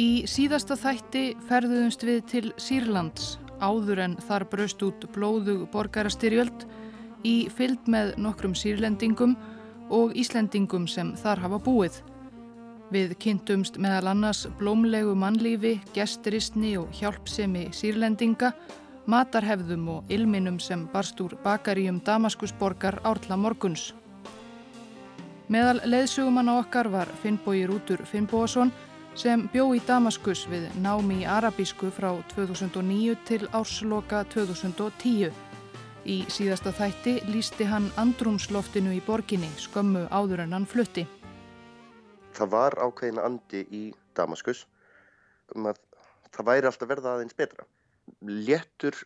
Í síðasta þætti ferðuðumst við til Sýrlands áður en þar braust út blóðug borgarastyrjöld í fyllt með nokkrum sýrlendingum og Íslendingum sem þar hafa búið. Við kynntumst meðal annars blómlegu mannlífi, gesturistni og hjálpsemi sýrlendinga, matarhefðum og ilminum sem barst úr bakaríum Damaskusborgar árla morguns. Meðal leðsugumann á okkar var Finnbói Rútur Finnbóasson sem bjó í Damaskus við námi í arabísku frá 2009 til ársloka 2010. Í síðasta þætti lísti hann andrumsloftinu í borginni skömmu áður en hann flutti. Það var ákveðin andi í Damaskus um að það væri alltaf verða aðeins betra. Léttur,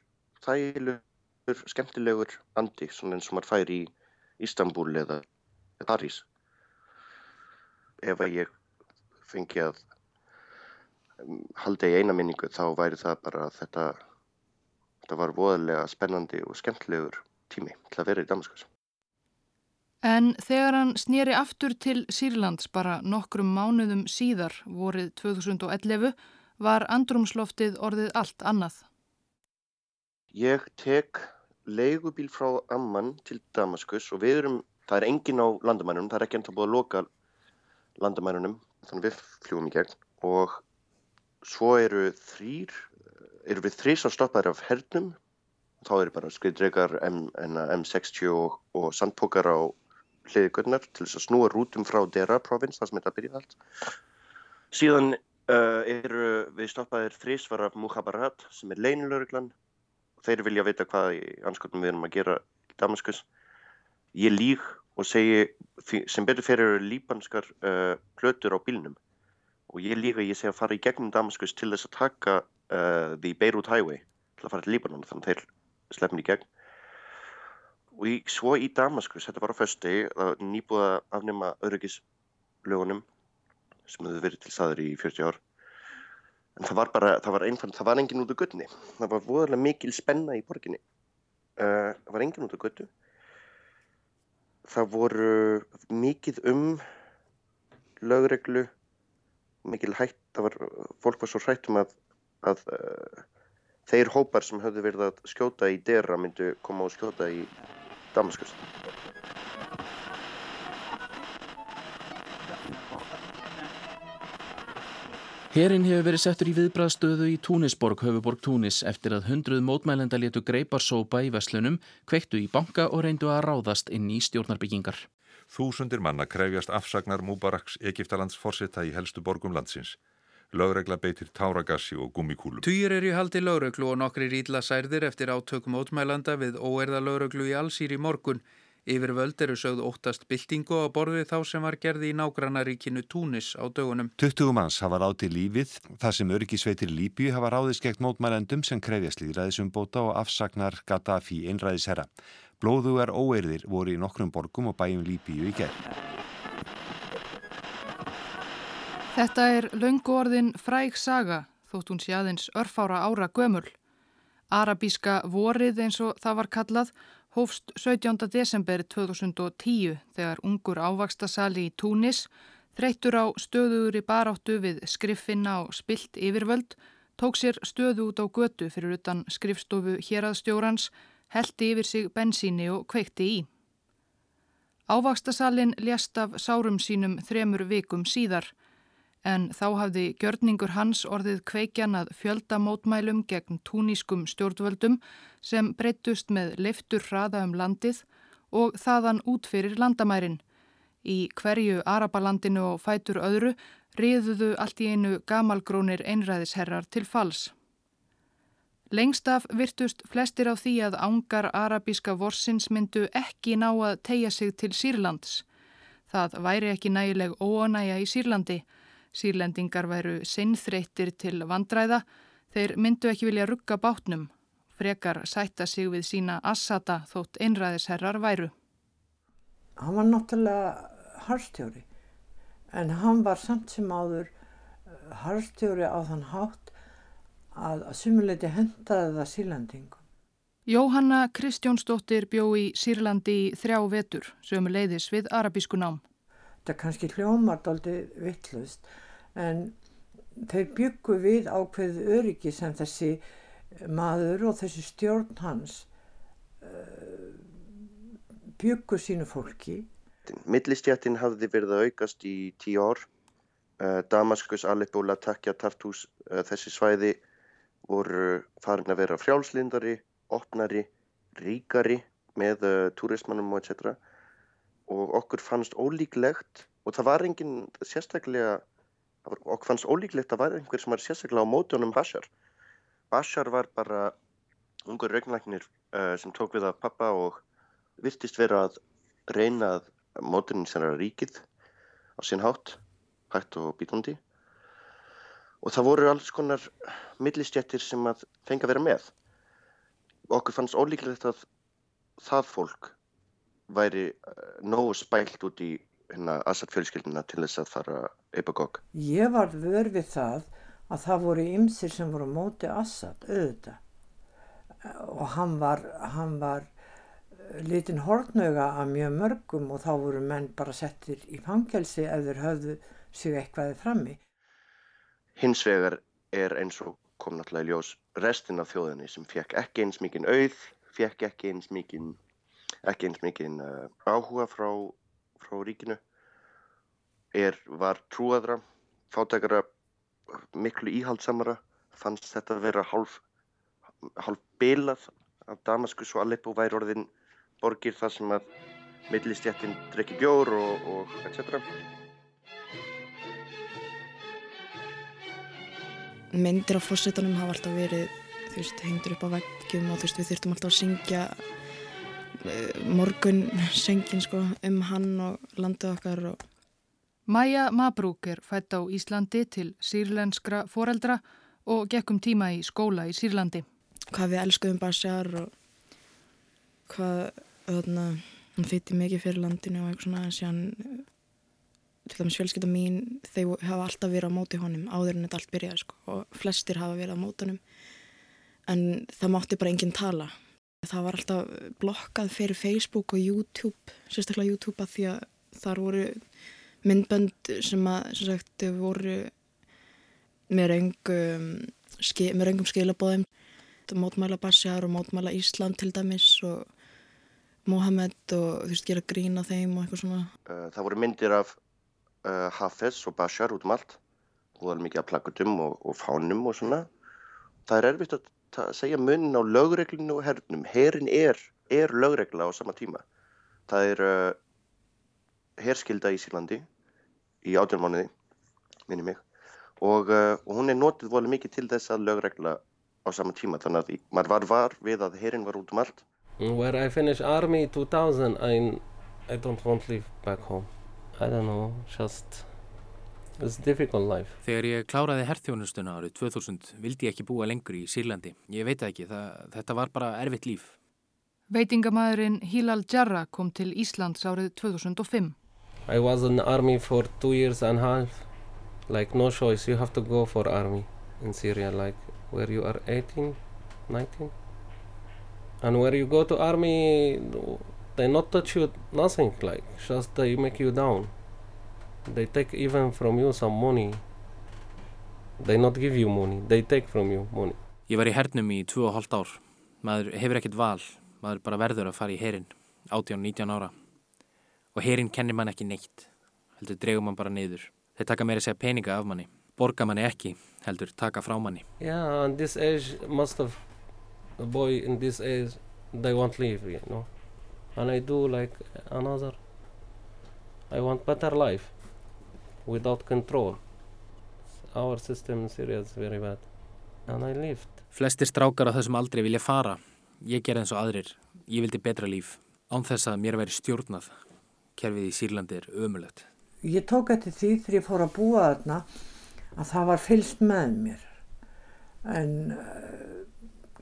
þægilegur, skemmtilegur andi, svona eins og maður fær í Ístanbúl eða París. Ef að ég fengi að halda í eina minningu þá væri það bara að þetta, þetta var voðalega spennandi og skemmtilegur tími til að vera í Damaskus. En þegar hann snýri aftur til Sýrlands bara nokkrum mánuðum síðar vorið 2011 var andrumsloftið orðið allt annað. Ég tek leigubíl frá Amman til Damaskus og við erum, það er engin á landamærunum, það er ekki ennþá búið að loka landamærunum, þannig við fljúum í gegn og svo eru þrýr, eru við þrýs að stoppaður af hernum þá eru bara skriðdregar M60 og, og sandpókar á hliði gödnar til þess að snúa rútum frá Dera provins, það sem þetta byrjaði allt. Síðan uh, eru við stoppaðir þrísvar af Muhabarat sem er leinilörglan og þeir vilja vita hvað í anskotum við erum að gera í Damaskus. Ég líg og segi sem betur fyrir líbanskar uh, plötur á bílnum og ég líka ég segi að fara í gegnum Damaskus til þess að taka uh, The Beirut Highway til að fara til Líbanon þannig að þeir sleppin í gegn. Og í, svo í Damaskus, þetta var á fösti að afnema öryggislögunum sem hefur verið til staður í 40 ár. En það var bara, það var einfand, það var engin út á göttunni það var voðalega mikil spenna í borginni. Uh, það var engin út á göttu það voru mikið um lögreglu mikil hætt, það var, fólk var svo hrættum að, að uh, þeir hópar sem höfðu verið að skjóta í Dera myndu koma og skjóta í Damaskus. Herin hefur verið settur í viðbraðstöðu í Túnisborg, höfuborg Túnis, eftir að hundruð mótmælenda letu greiparsópa í veslunum, kveiktu í banka og reyndu að ráðast inn í stjórnarbyggingar. Þúsundir manna krefjast afsagnar Múbaraks Egiptalands forsetta í helstu borgum landsins. Lögregla beitir táragassi og gummikúlum. Týr er í haldi lögreglu og nokkri rýtla særðir eftir átökum ótmælanda við óerða lögreglu í allsýr í morgun. Yfir völd eru sögð óttast byltingu á borði þá sem var gerði í nágrannaríkinu Túnis á dögunum. 20 manns hafa ráð til lífið, þar sem örgisveitir Líbíu hafa ráðist gegn mótmælendum sem krefjast líðræðisumbóta og afsagnar Gaddafi einræðisherra. Blóðugar óeirðir voru í nokkrum borgum og bæjum Líbíu í gerð. Þetta er löngu orðin fræg saga þótt hún sé aðeins örfára ára gömul. Arabíska vorið eins og það var kallað hófst 17. desember 2010 þegar ungur ávakstasali í Túnis þreyttur á stöðuður í baráttu við skriffinna og spilt yfirvöld tók sér stöðu út á götu fyrir utan skrifstofu héraðstjórans heldi yfir sig bensíni og kveikti í. Ávakstasallin ljast af sárum sínum þremur vikum síðar en þá hafði gjörningur hans orðið kveikjan að fjöldamótmælum gegn túnískum stjórnvöldum sem breyttust með leiftur hraða um landið og þaðan út fyrir landamærin. Í hverju Arabalandinu og fætur öðru riðuðu allt í einu gamalgrónir einræðisherrar til fals. Lengst af virtust flestir á því að ángar arabíska vorsins myndu ekki ná að tegja sig til Sýrlands. Það væri ekki nægileg óanæja í Sýrlandi. Sýrlendingar væru sinnþreyttir til vandræða. Þeir myndu ekki vilja rugga bátnum. Frekar sætta sig við sína assata þótt einræðisherrar væru. Hann var náttúrulega harstjóri en hann var samt sem áður harstjóri á þann hátt að sumuleiti hendaði það sírlandingum. Jóhanna Kristjónsdóttir bjó í Sýrlandi í þrjá vetur, sömu leiðis við arabísku nám. Þetta kannski hljómar daldi vittlust en þeir byggu við ákveðið öryggi sem þessi maður og þessi stjórn hans uh, byggu sínu fólki. Millistjættin hafði verið að aukast í tíu ár. Uh, Damaskus, Aleppo, Latakja, Tartus, uh, þessi svæði voru farin að vera frjálslindari, opnari, ríkari með turismannum og etc. Og okkur fannst ólíklegt og það var enginn sérstaklega og fannst ólíklegt að væri einhver sem var sérstaklega á mótunum Bashar. Bashar var bara ungur raugnagnir uh, sem tók við af pappa og virtist vera að reyna að mótunin sem er ríkið á sín hátt, hægt og bítandi. Og það voru alls konar millistjættir sem að fengi að vera með. Og okkur fannst ólíklegt að það fólk væri uh, nógu spælt út í hérna Assad fjölskyldina til þess að fara eipagók? Ég var vör við það að það voru ymsir sem voru móti Assad auðvitað og hann var, hann var eh, litin hortnöga af mjög mörgum og þá voru menn bara settir í fangelsi ef þeir höfðu sig eitthvaði frammi. Hins vegar er eins og kom náttúrulega í ljós restin af þjóðinni sem fekk ekki eins mikinn auð, fekk ekki eins mikinn ekki eins mikinn uh, áhuga frá frá ríkinu er, var trúaðra, fátækara, miklu íhaldsamara, fannst þetta að vera hálf, hálf bilað af Damaskus og Aleppo væri orðin borgir þar sem að millistjættin drekki bjór og, og etc. Myndir af fórsetunum hafa alltaf verið þú veist, hengdur upp á veggjum og þú veist, við þurftum alltaf að syngja Eh, morgun söngin sko um hann og landið okkar og... Maja Mabrúk er fætt á Íslandi til sírlenskra foreldra og gekkum tíma í skóla í Sírlandi. Hvað við elskuðum Bashar og hvað þarna, hann fytti mikið fyrir landinu og eitthvað svona en síðan til dæmis fjölskytta mín þau hafa alltaf verið á móti honum áður en þetta allt byrjaði sko og flestir hafa verið á mótunum en það mátti bara enginn tala Það var alltaf blokkað fyrir Facebook og YouTube, sérstaklega YouTube að því að þar voru myndbönd sem að, sem sagt, voru með röngum, ski, með röngum skilabóðum. Mótmæla Bashar og mótmæla Ísland til dæmis og Mohamed og þú veist, gera grín á þeim og eitthvað svona. Eh, það voru myndir af uh, Hafez og Bashar út um allt. Það var mikið af plakutum og, og fánum og svona. Það er erfitt að segja munn á lögreglinu og hernum. Herin er, er lögregla á sama tíma. Það er uh, herskilda í Sílandi í átjármániði, minni mig, og, uh, og hún er notið volið mikið til þess að lögregla á sama tíma. Þannig að maður var var við að herin var út um allt. Where I finished army 2000, I, I don't want to live back home. I don't know, just... Þegar ég kláraði herrþjónustuna árið 2000 vildi ég ekki búa lengur í Sýrlandi. Ég veit ekki, það, þetta var bara erfitt líf. Veitingamæðurinn Hilal Jarrah kom til Íslands árið 2005. I was in army for two years and a half. Like no choice, you have to go for army in Syria, like where you are 18, 19. And where you go to army, they not touch you nothing, like just they make you down. They take even from you some money. They not give you money, they take from you money. Ég var í hernum í 2,5 ár. Maður hefur ekkert val. Maður bara verður að fara í herin. 18-19 ára. Og herin kennir mann ekki neitt. Heldur dregum mann bara niður. Þeir taka meira segja peninga af manni. Borga manni ekki. Heldur taka frá manni. Yeah, and this age most of a boy in this age they won't leave, you know. And I do like another. I want better life. Without control. Our system in Syria is very bad. And I lived. Flestir strákar á þessum aldrei vilja fara. Ég ger eins og aðrir. Ég vildi betra líf. Án þess að mér veri stjórnað. Kerfið í Sýrlandi er ömulegt. Ég tók eftir því þegar ég fór að búa þarna að það var fylst með mér. En uh,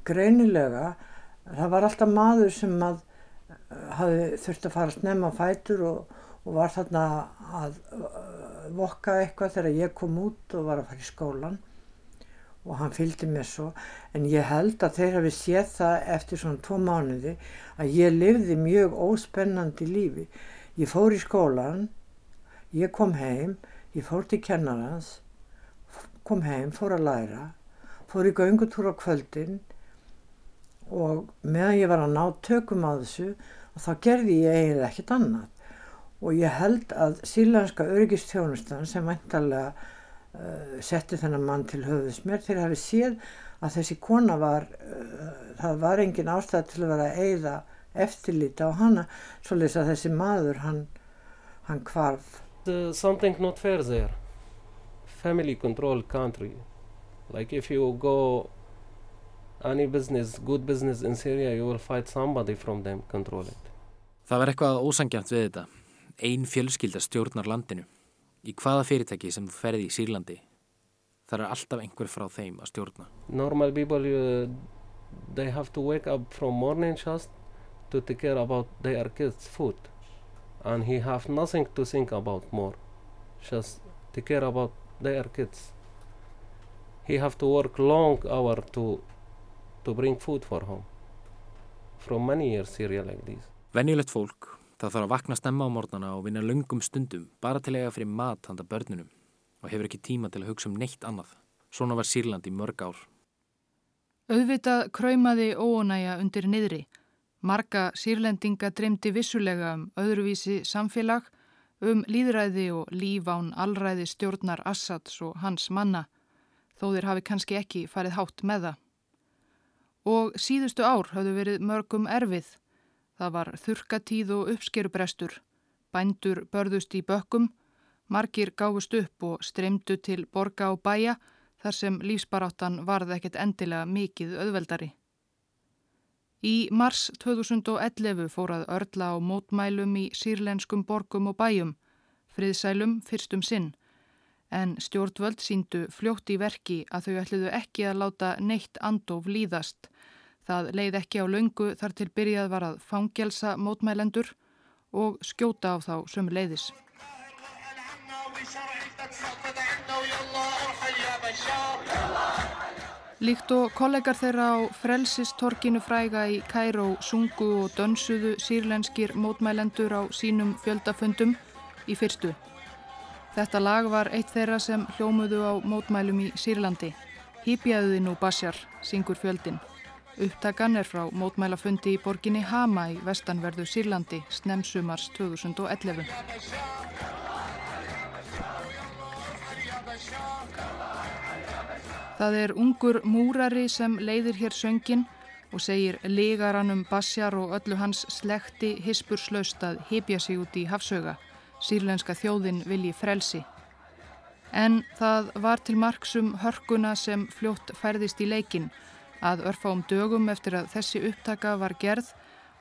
greinilega það var alltaf maður sem að uh, hafi þurft að fara snemma fætur og, og var þarna að uh, vokka eitthvað þegar ég kom út og var að fara í skólan og hann fylgdi mér svo. En ég held að þeir hafi séð það eftir svona tvo mánuði að ég lifði mjög óspennandi lífi. Ég fór í skólan ég kom heim ég fór til kennarans kom heim, fór að læra, fór í göngutúr á kvöldin og meðan ég var að ná tökum á þessu þá gerði ég eiginlega ekkert annað og ég held að sílanska öryggistjónustan sem væntalega uh, setti þennan mann til höfðus mér að hafi séð að þessi kona var, uh, það var engin ástæð til að vera að eigða eftirlita á hana svo leiðis að þessi maður hann, hann kvarf. Uh, something not fair there. Family control country. Like if you go any business, good business in Syria you will fight somebody from them control it. Það var eitthvað ósangjant við þetta. Einn fjölskylda stjórnar landinu. Í hvaða fyrirtæki sem þú ferði í Sýrlandi, það er alltaf einhver frá þeim að stjórna. Normal people, uh, they have to wake up from morning just to take care about their kids' food. And he have nothing to think about more. Just take care about their kids. He have to work long hour to, to bring food for home. From many years Syria like this. Venjulegt fólk Það þarf að vakna stemma á mornana og vinna lungum stundum bara til að eiga fyrir mat handa börnunum og hefur ekki tíma til að hugsa um neitt annað. Svona var Sýrland í mörg ár. Auðvitað kræmaði óonæja undir niðri. Marga sírlendinga dreymdi vissulega um öðruvísi samfélag, um líðræði og líf án allræði stjórnar Assads og hans manna, þó þeir hafi kannski ekki farið hátt með það. Og síðustu ár hafðu verið mörgum erfið. Það var þurkatíð og uppskerubrestur, bændur börðust í bökkum, margir gáfust upp og streymdu til borga og bæja þar sem lífsbaráttan varð ekkert endilega mikið auðveldari. Í mars 2011 fórað örla á mótmælum í sírlenskum borgum og bæjum, friðsælum fyrstum sinn, en stjórnvöld síndu fljótt í verki að þau ætliðu ekki að láta neitt andof líðast Það leið ekki á laungu þar til byrjað var að fangelsa mótmælendur og skjóta á þá sömu leiðis. Líkt og kollegar þeirra á frelsistorkinu fræga í Kæró sungu og dönsuðu sírlenskir mótmælendur á sínum fjöldafundum í fyrstu. Þetta lag var eitt þeirra sem hljómuðu á mótmælum í Sýrlandi. Hýpjaðuði nú Basjar, syngur fjöldin. Upptakan er frá mótmælafundi í borginni Hama í vestanverðu Sýrlandi snemsumars 2011. Það er ungur múrari sem leiðir hér söngin og segir ligaranum Basjar og öllu hans slekti hispurslaust að hipja sig út í hafsauga. Sýrlenska þjóðin vilji frelsi. En það var til marksum hörkuna sem fljótt færðist í leikin Að örfám dögum eftir að þessi upptaka var gerð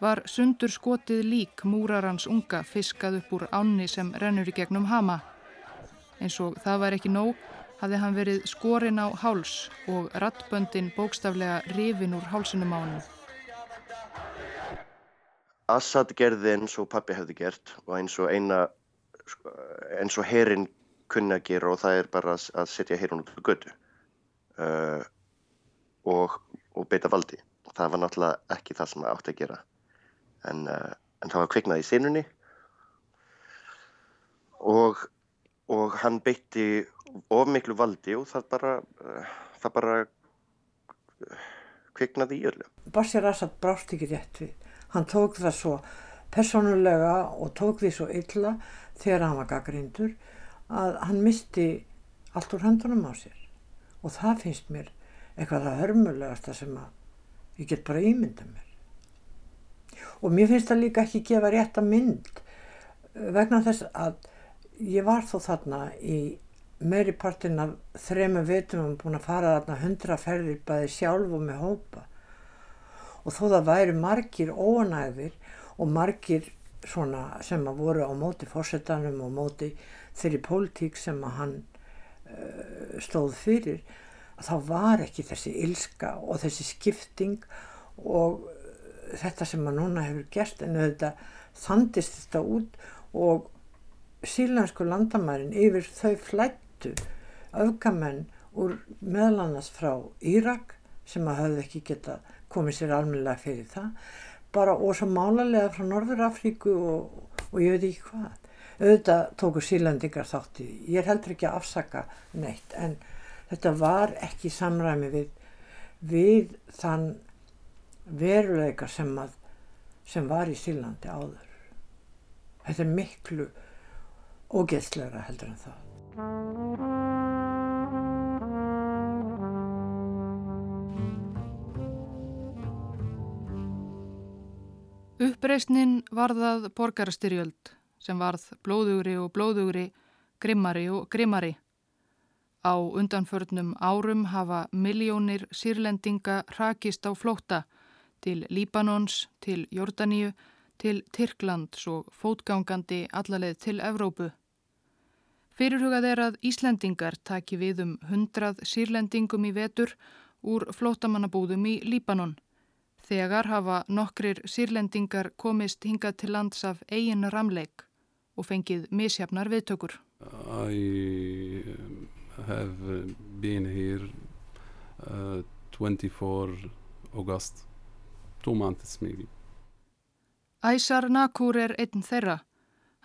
var sundur skotið lík múrarans unga fiskað upp úr ánni sem rennur í gegnum hama. Eins og það var ekki nóg hafði hann verið skorinn á háls og rattböndin bókstaflega rifin úr hálsunum á hann. Assad gerði eins og pappi hefði gert og eins og eina eins og herin kunna gera og það er bara að setja herin út á götu. Uh, og beita valdi. Það var náttúrulega ekki það sem átti að gera. En, uh, en það var kveiknað í sinunni og, og hann beitti of miklu valdi og það bara, uh, það bara uh, kveiknaði í öllu. Bashar Assad brást ekki rétt við. Hann tók það svo personulega og tók því svo illa þegar hann var gaggrindur að hann misti allt úr handunum á sér og það finnst mér eitthvað það hörmulegasta sem að ég get bara ímynda mér. Og mér finnst það líka ekki gefa rétt að mynd eh, vegna þess að ég var þó þarna í meiri partin af þrema vitum og búin að fara þarna hundra ferðir bæði sjálf og með hópa og þó það væri margir óanæðir og margir svona sem að voru á móti fórsetanum og móti þeirri pólitík sem að hann uh, stóð fyrir þá var ekki þessi ilska og þessi skipting og þetta sem maður núna hefur gert en auðvitað þandist þetta út og sílansku landamærin yfir þau flættu öfgamenn úr meðlannast frá Írak sem að hafði ekki geta komið sér almennilega fyrir það bara og svo málarlega frá Norður Afríku og, og ég veit ekki hvað. Auðvitað tóku sílandingar þátti ég heldur ekki að afsaka neitt en Þetta var ekki samræmi við, við þann veruleika sem, að, sem var í Sílandi áður. Þetta er miklu ógeðslegra heldur en það. Uppreysnin varðað borgarastyrjöld sem varð blóðugri og blóðugri, grimmari og grimmari. Á undanförnum árum hafa miljónir sírlendinga rakist á flótta til Líbanons, til Jórdaníu, til Tyrklands og fótgangandi allarleið til Evrópu. Fyrirhugað er að Íslendingar taki við um hundrað sírlendingum í vetur úr flótamannabúðum í Líbanon. Þegar hafa nokkrir sírlendingar komist hingað til lands af eigin ramleik og fengið misjafnar viðtökur. I have been here uh, 24 August, two months maybe. Æsar Nakúr er einn þeirra.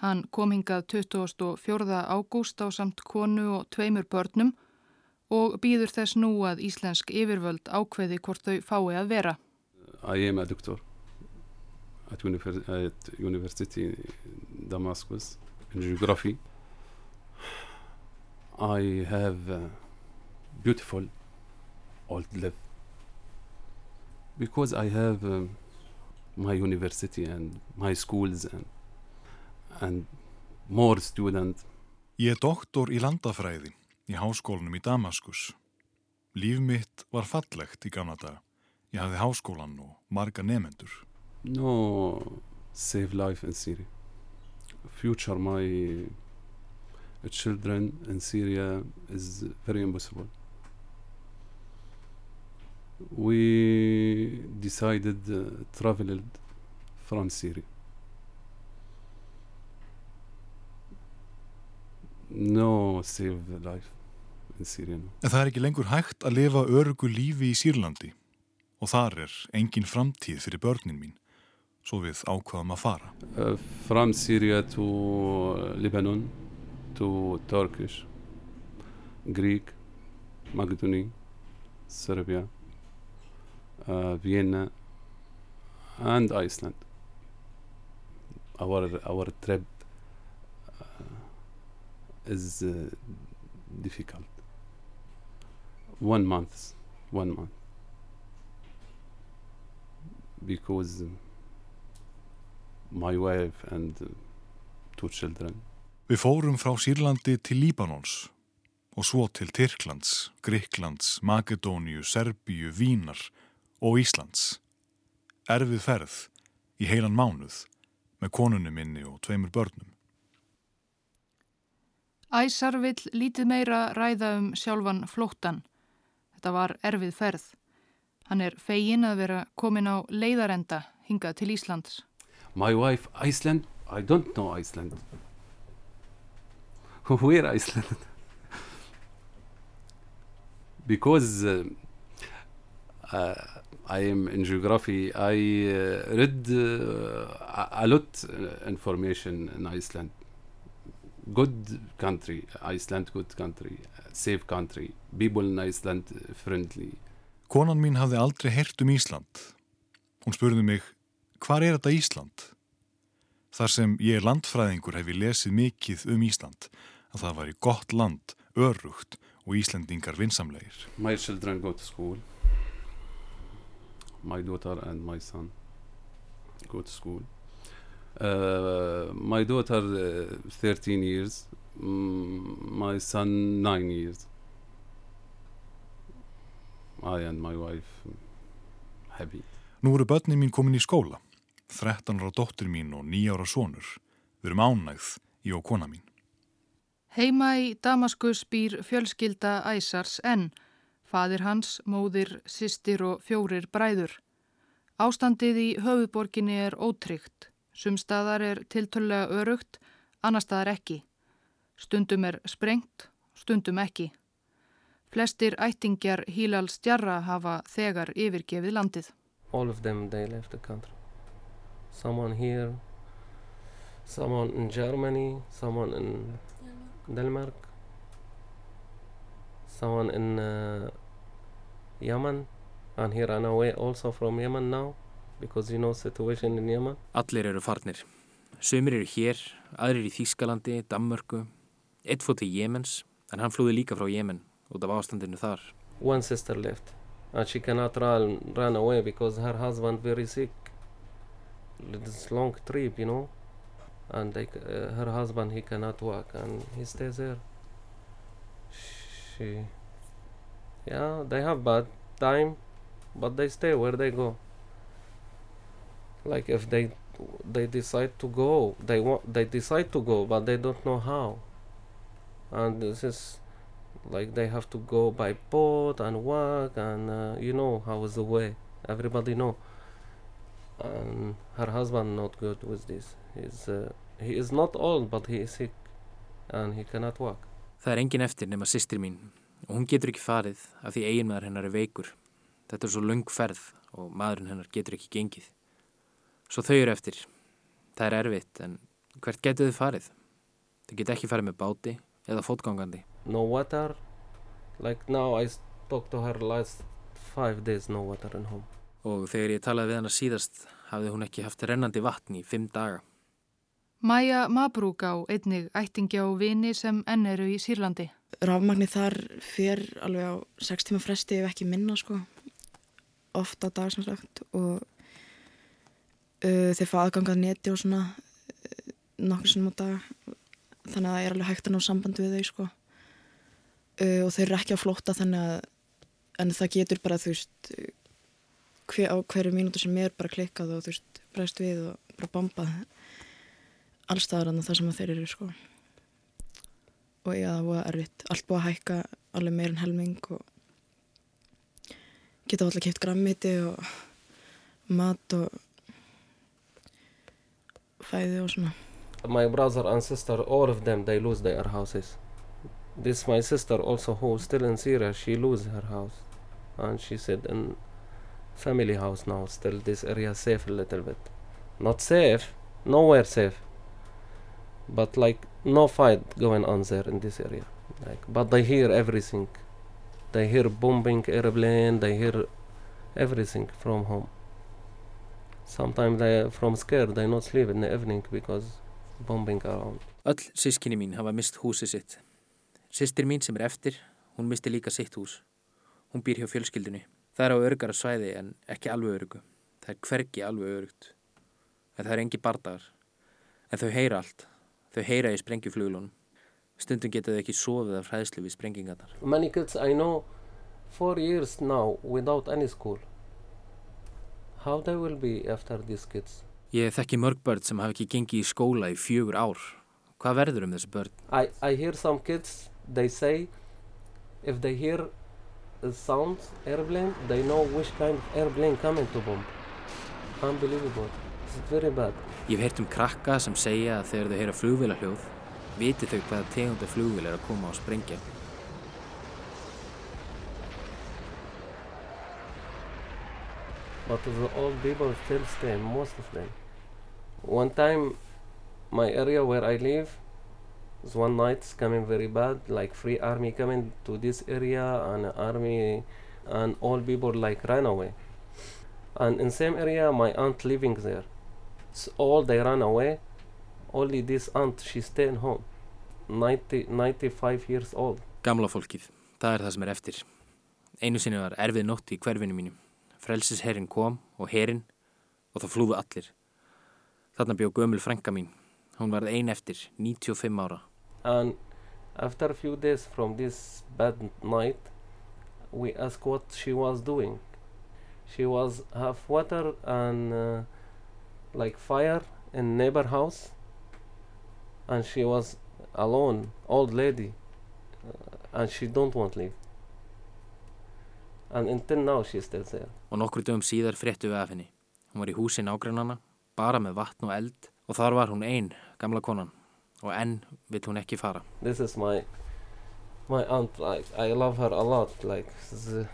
Hann kom hingað 24. ágúst á samt konu og tveimur börnum og býður þess nú að íslensk yfirvöld ákveði hvort þau fái að vera. I am a doctor at, univers at University Damascus in geography. I have a beautiful old life because I have um, my university and my schools and, and more students. Ég er doktor í landafræði í háskólanum í Damaskus. Líf mitt var fallegt í gamla daga. Ég hafði háskólan og marga nefendur. No save life in Syria. Future my children in Syria is very impossible. We decided uh, traveled from Syria. No save life in Syria. No. En það er ekki lengur hægt að lifa örugu lífi í Sýrlandi og þar er engin framtíð fyrir börnin mín, svo við ákvaðum að fara. Uh, from Syria to Lebanon, to Turkish, Greek, Macedonia, Serbia, uh, Vienna, and Iceland. Our our trip uh, is uh, difficult. One month, one month, because my wife and two children. Við fórum frá Sýrlandi til Líbanons og svo til Tyrklands, Gríklands, Makedóniu, Serbíu, Vínar og Íslands. Erfið ferð í heilan mánuð með konunni minni og tveimur börnum. Æsar vill lítið meira ræða um sjálfan flóttan. Þetta var erfið ferð. Hann er fegin að vera komin á leiðarenda hingað til Íslands. My wife, Iceland, I don't know Iceland. Where Iceland? because uh, uh, I am in geography, I uh, read uh, a lot information in Iceland. Good country, Iceland good country, safe country, people in Iceland friendly. Konan mín hafði aldrei heyrt um Ísland. Hún spurði mig, hvar er þetta Ísland? Þar sem ég er landfræðingur hef ég lesið mikið um Ísland, að það var í gott land, örugt og Íslandingar vinsamlegir. My children go to school. My daughter and my son go to school. Uh, my daughter uh, 13 years, mm, my son 9 years. I and my wife happy. Nú eru börnin mín komin í skóla. 13 ára dóttir mín og 9 ára sonur. Við erum ánægð í og kona mín. Heima í Damaskus býr fjölskylda Æsars en fadir hans, móðir, sýstir og fjórir bræður. Ástandið í höfuborginni er ótryggt. Sumstaðar er tiltölulega örugt, annar staðar ekki. Stundum er sprengt, stundum ekki. Flestir ættingjar Hílal Stjarra hafa þegar yfirgefið landið. All of them, they left the country. Someone here, someone in Germany, someone in Denmark, someone in uh, Yemen and he ran away also from Yemen now because you know situation in Yemen. Allir eru farnir. Sumir eru hér, aðrir í Þýskalandi, Dammörku. Eitt fótt í Jemens, en hann flúði líka frá Jemen út af ástandinu þar. One sister left and she cannot run, run away because her husband very sick. This long trip, you know, and they, uh, her husband he cannot walk and he stays there. She, yeah, they have bad time, but they stay where they go. Like if they they decide to go, they want they decide to go, but they don't know how. And this is like they have to go by boat and walk, and uh, you know how is the way. Everybody know. And her husband not good with this. He's uh, he is not old, but he is sick, and he cannot walk. Það er engin eftir nema sýstir mín og hún getur ekki farið af því eiginmaður hennar er veikur. Þetta er svo lung ferð og maðurinn hennar getur ekki gengið. Svo þau eru eftir. Það er erfitt en hvert getur þau farið? Þau getur ekki farið með báti eða fótgangandi. No water. Like now I talked to her last five days no water in home. Og þegar ég talaði við hana síðast hafði hún ekki haft rennandi vatn í fimm daga. Maja Mabrúk á einnig ættingja og vini sem enn eru í Sýrlandi. Rafmagnir þar fyrir alveg á 6 tíma fresti ef ekki minna sko. Ofta á dag sem sagt og uh, þeir fá aðgangað neti og svona uh, nokkur sem á dag. Þannig að það er alveg hægt að ná samband við þau sko. Uh, og þeir eru ekki á flótta þannig að en það getur bara þú veist hver, á hverju mínútu sem er bara klikkað og þú veist bregst við og bara bombað allstaðar en það sem þeir eru sko og já það var erfitt allt búið að hækka alveg meirinn helming og geta alltaf kæft grammiti og mat og fæði og svona My brother and sister, all of them, they lose their houses. This my sister also who still in Syria, she lose her house. And she said in family house now, still this area safe a little bit. Not safe, nowhere safe. But like no fight going on there in this area. Like, but they hear everything. They hear bombing airplane, they hear everything from home. Sometimes they from scared, they not sleep in the evening because bombing around. Öll sískinni mín hafa mist húsið sitt. Sistir mín sem er eftir, hún misti líka sitt hús. Hún býr hjá fjölskyldunni. Það er á örgara svæði en ekki alveg örgu. Það er hvergi alveg örgt. En það er engi bardagar. En þau heyra allt. Þau heyra í sprengjufluglunum. Stundum geta þau ekki sofið af hræðslu við sprengingarnar. Many kids I know four years now without any school. How they will be after these kids? Ég þekki mörg börn sem hafa ekki gengið í skóla í fjögur ár. Hvað verður um þessu börn? I, I hear some kids, they say if they hear the sound airplane, they know which kind of airplane coming to bomb. Unbelievable. It's very bad. Ég hef heyrt um krakka sem segja að þegar þau heyra flugvélahljóð, viti þau hvaða tegunda flugvél er að koma á sprengja. But the old people still stay, most of them. One time, my area where I live, one night coming very bad, like free army coming to this area and army and all people like ran away. And in same area, my aunt living there. So all they ran away. Only this aunt, she staying home. 90, 95 years old. Gamla fólkið, það er það sem er eftir. Einu sinni var erfið nótt í hverfinu mínum. Frelsisherrin kom og herrin og það flúðu allir. Þarna bjó gömul frænka mín. Hún varð ein eftir, 95 ára. And after a few days from this bad night, we asked what she was doing. She was have water and uh, like fire in neighbor house, and she was alone, old lady, uh, and she don't want leave. And until now she still there. Og nokkru dögum síðar fréttu við af henni. Hún var í húsi nágrannana, bara með vatn og eld og þar var hún einn, gamla konan. Og enn vill hún ekki fara. This is my my aunt. Like I love her a lot. Like the,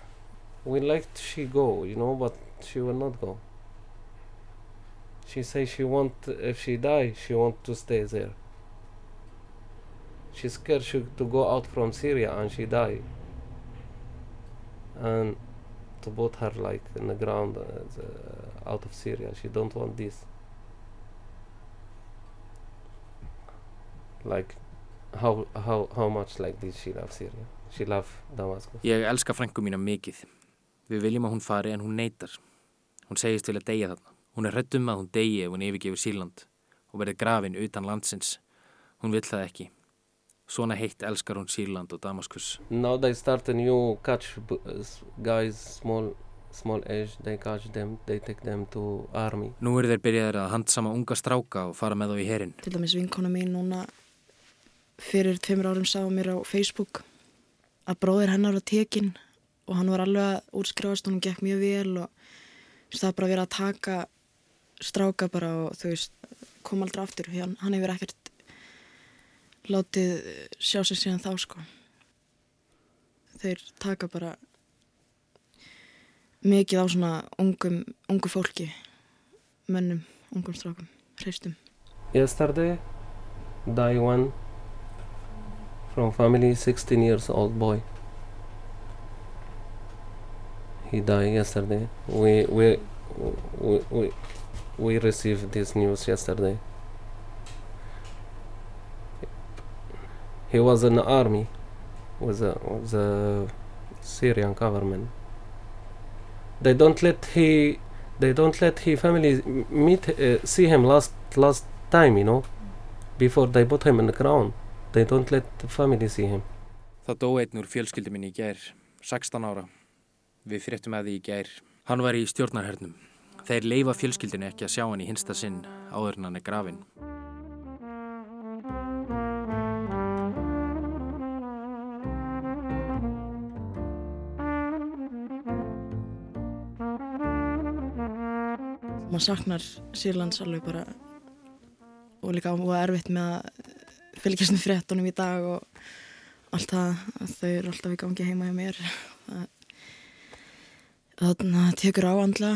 we like she go, you know, but she will not go. She say she want if she die, she want to stay there. She's scared she, to go out from Syria and she die. and to put her like in the ground uh, the, out of Syria. She don't want this. Like how how how much like this she love Syria. She love Damascus. Ég elska frængu mína mikið. Við viljum að hún fari en hún neytar. Hún segist til að deyja þarna. Hún er hrettum að hún deyji ef hún yfirgefur Síland og verði grafin utan landsins. Hún vill það ekki. Svona heitt elskar hún Síland og Damaskus. Now they start a new catch guys, small small age, they catch them, they take them to army. Nú eru þeir byrjaðir að handsama unga stráka og fara með þá í herin. Til dæmis vinkona mín núna fyrir tveimur árum sá mér á Facebook að bróðir hennar var tekinn og hann var alveg að útskrifast og hann gekk mjög vel og það bara verið að taka stráka bara og þú veist kom aldrei aftur, hann, hann hefur ekkert látið sjá sig síðan þá sko. Þeir taka bara mikið á svona ungum ungu fólki mönnum, ungum strákum, hreistum. Yesterday die one from family 16 years old boy. He died yesterday. We we we we, we received this news yesterday. He was in the army with the, with the Syrian government. They don't let he they don't let he family meet uh, see him last last time you know before they put him in the ground they don't let the family see him. Það dó einn úr fjölskyldum minni í gær 16 ára. Við fréttum að því í gær. Hann var í stjórnarhernum. Þeir leifa fjölskyldinu ekki að sjá hann í hinsta sinn áður en hann er grafin maður saknar Sýrlands alveg bara og líka og erfitt með að fylgjast með fréttunum í dag og allt það þau eru alltaf í gangi heima hjá mér. Þannig að það tekur á andla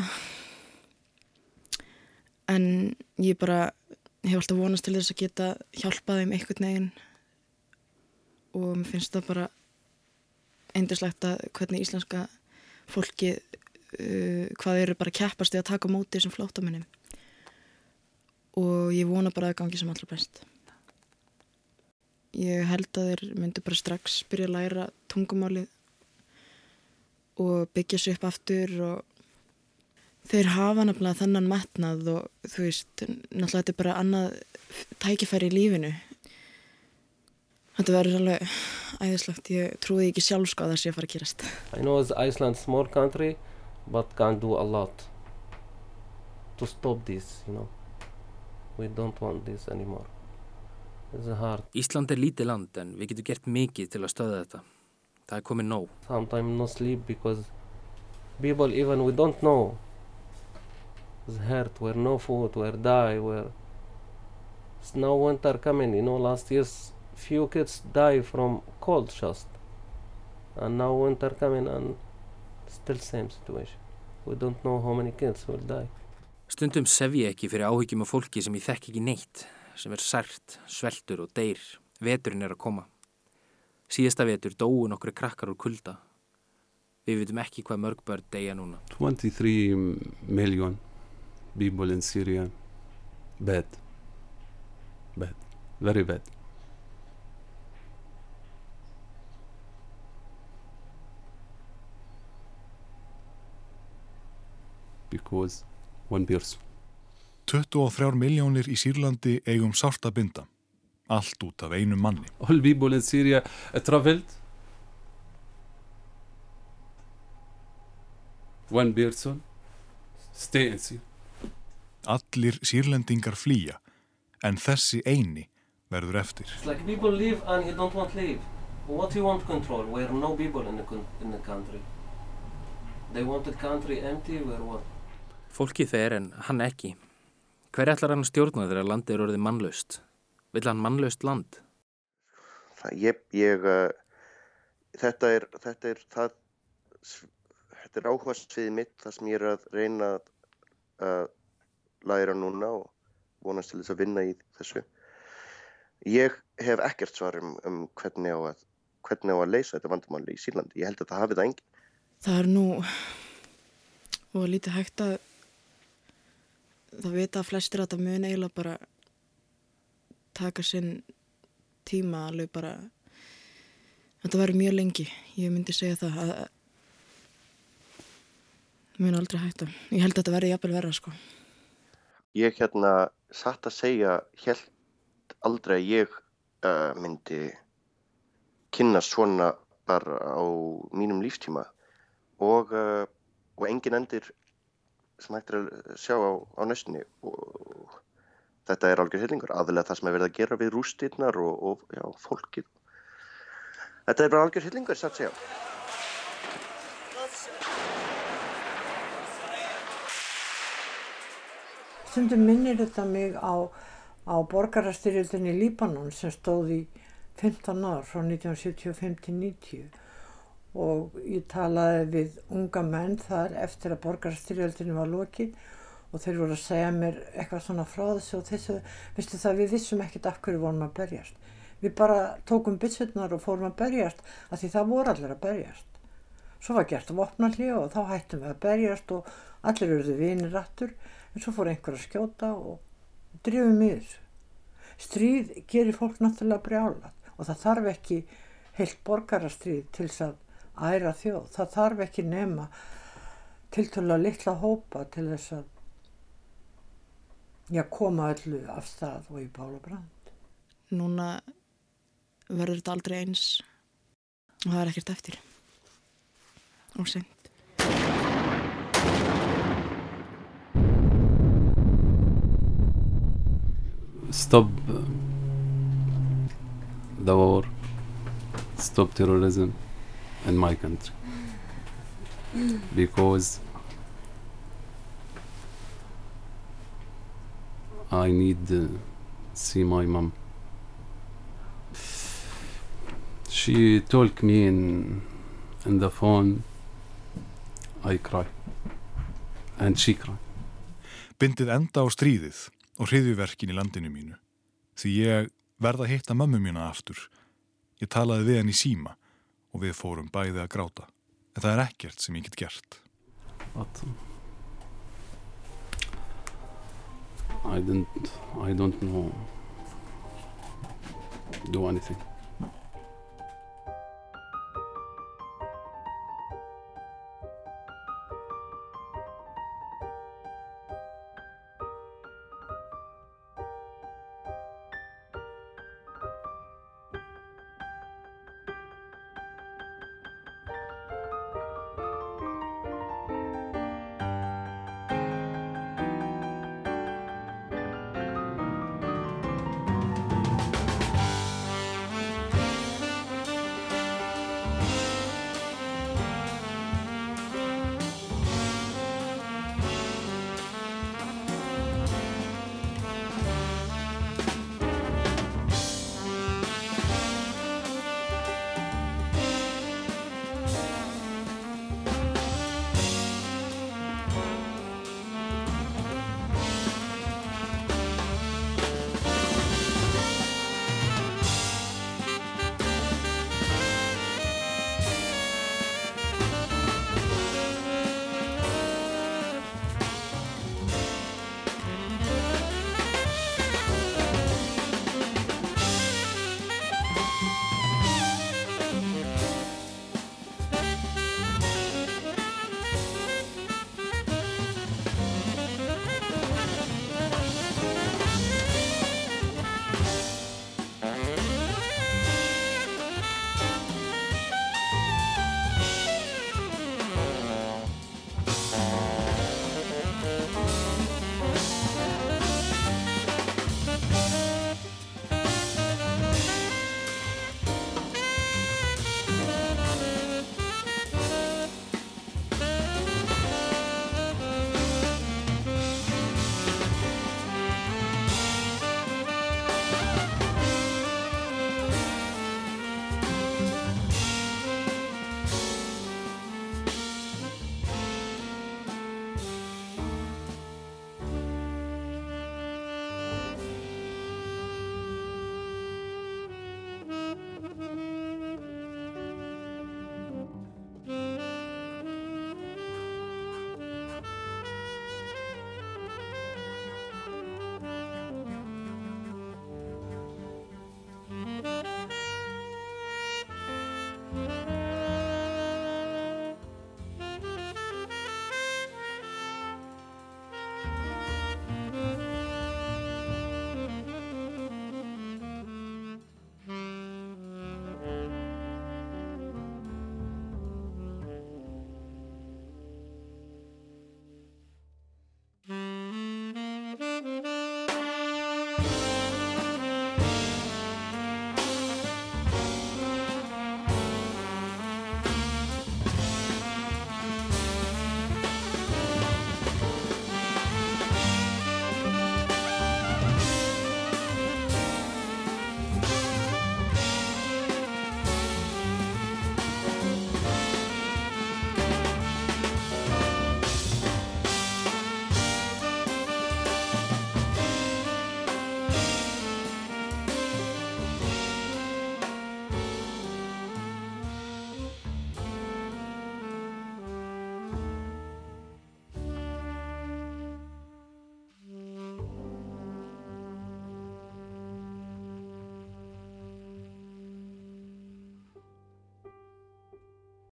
en ég bara hef alltaf vonast til þess að geta hjálpað þeim einhvern veginn. Og mér finnst það bara eindislegt að hvernig íslenska fólki uh, hvað eru bara keppast í að taka móti þessum flóttamennum og ég vona bara að gangi sem allra best ég held að þeir myndu bara strax byrja að læra tungumálið og byggja sér upp aftur og þeir hafa nefnilega þannan metnað og þú veist, náttúrulega þetta er bara annað tækifæri í lífinu Þetta verður alveg æðislegt, ég trúi ekki sjálf sko að það sé að fara að gerast. I know Iceland small country but can do a lot to stop this, you know. We don't want this anymore. Ísland er lítið land en við getum gert mikið til að stöða þetta. Það er komið nóg. Sometimes no sleep because people even we don't know. Is hurt, no food, where die, where snow winter coming, you know, last year's few kids die from cold just and now winter coming and still same situation. We don't know how many kids will die. Stundum sef ég ekki fyrir áhyggjum af fólki sem ég þekk ekki neitt sem er sært, sveltur og deyr. Veturinn er að koma. Síðasta vetur dóu nokkru krakkar úr kulda. Við vitum ekki hvað mörg börn deyja núna. 23 million people in Syria. Bad. Bad, very bad. Because one person 23 miljónir í Sýrlandi eigum sárt að binda. Allt út af einu manni. All people in Syria traveled. One person stay in Syria. Allir sýrlendingar flýja, en þessi eini verður eftir. It's like people live and you don't want to live. What you want control? Where no people in the, in the country. They want the country empty where what? Fólki þeir en hann ekki. Hver ætlar hann að stjórna þegar landið er orðið mannlaust? Vill hann mannlaust land? Það, ég, ég uh, þetta er, þetta er, það, þetta er áhersfið mitt það sem ég er að reyna að uh, læra núna og vonast til þess að vinna í þessu. Ég hef ekkert svar um, um hvernig, á að, hvernig á að leysa þetta vandamáli í Sýrlandi. Ég held að það hafi það engin. það er nú og lítið hægt að það vita að flestir að það mun eiginlega bara taka sinn tíma alveg bara þetta verður mjög lengi ég myndi segja það að mun aldrei hægt að ég held að þetta verður jafnvel verða sko. Ég hérna satt að segja held aldrei að ég uh, myndi kynna svona bara á mínum lífstíma. Og, uh, og engin endir sem hægt er að sjá á, á nöstinni og þetta er algjör hillingur, aðlega það sem er verið að gera við rústirnar og, og já, fólkið. Þetta er bara algjör hillingur, satt segja. Stundum minnir þetta mig á, á borgarastyrjöldinni Líbanon sem stóð í 15 ár frá 1975 til 90 og ég talaði við unga menn þar eftir að borgarastyrjöldinni var lokið og þeir voru að segja mér eitthvað svona frá þessu og þessu, veistu það við vissum ekkert af hverju vorum að berjast. Við bara tókum byssurnar og fórum að berjast af því það voru allir að berjast. Svo var gert vopnalli og þá hættum við að berjast og allir eruðu vinir rattur en svo fór einhver að skjóta og drifum í þessu. Stríð gerir fólk náttúrulega brjálat og það þarf ekki heilt borgarastríð til þess að æra þjóð. Það þarf ekki nema til til að litla hópa til þess að já, koma öllu af stað og í bála brand. Núna verður þetta aldrei eins og það er ekkert eftir. Og seint. Stop the war. Stop terrorism in my country. Because I need to see my mom. She told me in, in the phone, I cry. And she cry. Bindið enda á stríðið og hriðjuverkin í landinu mínu. Því ég verða að hitta mömmu mína aftur. Ég talaði við hann í síma og við fórum bæði að gráta. En það er ekkert sem ég get gert. But I don't I don't know do anything.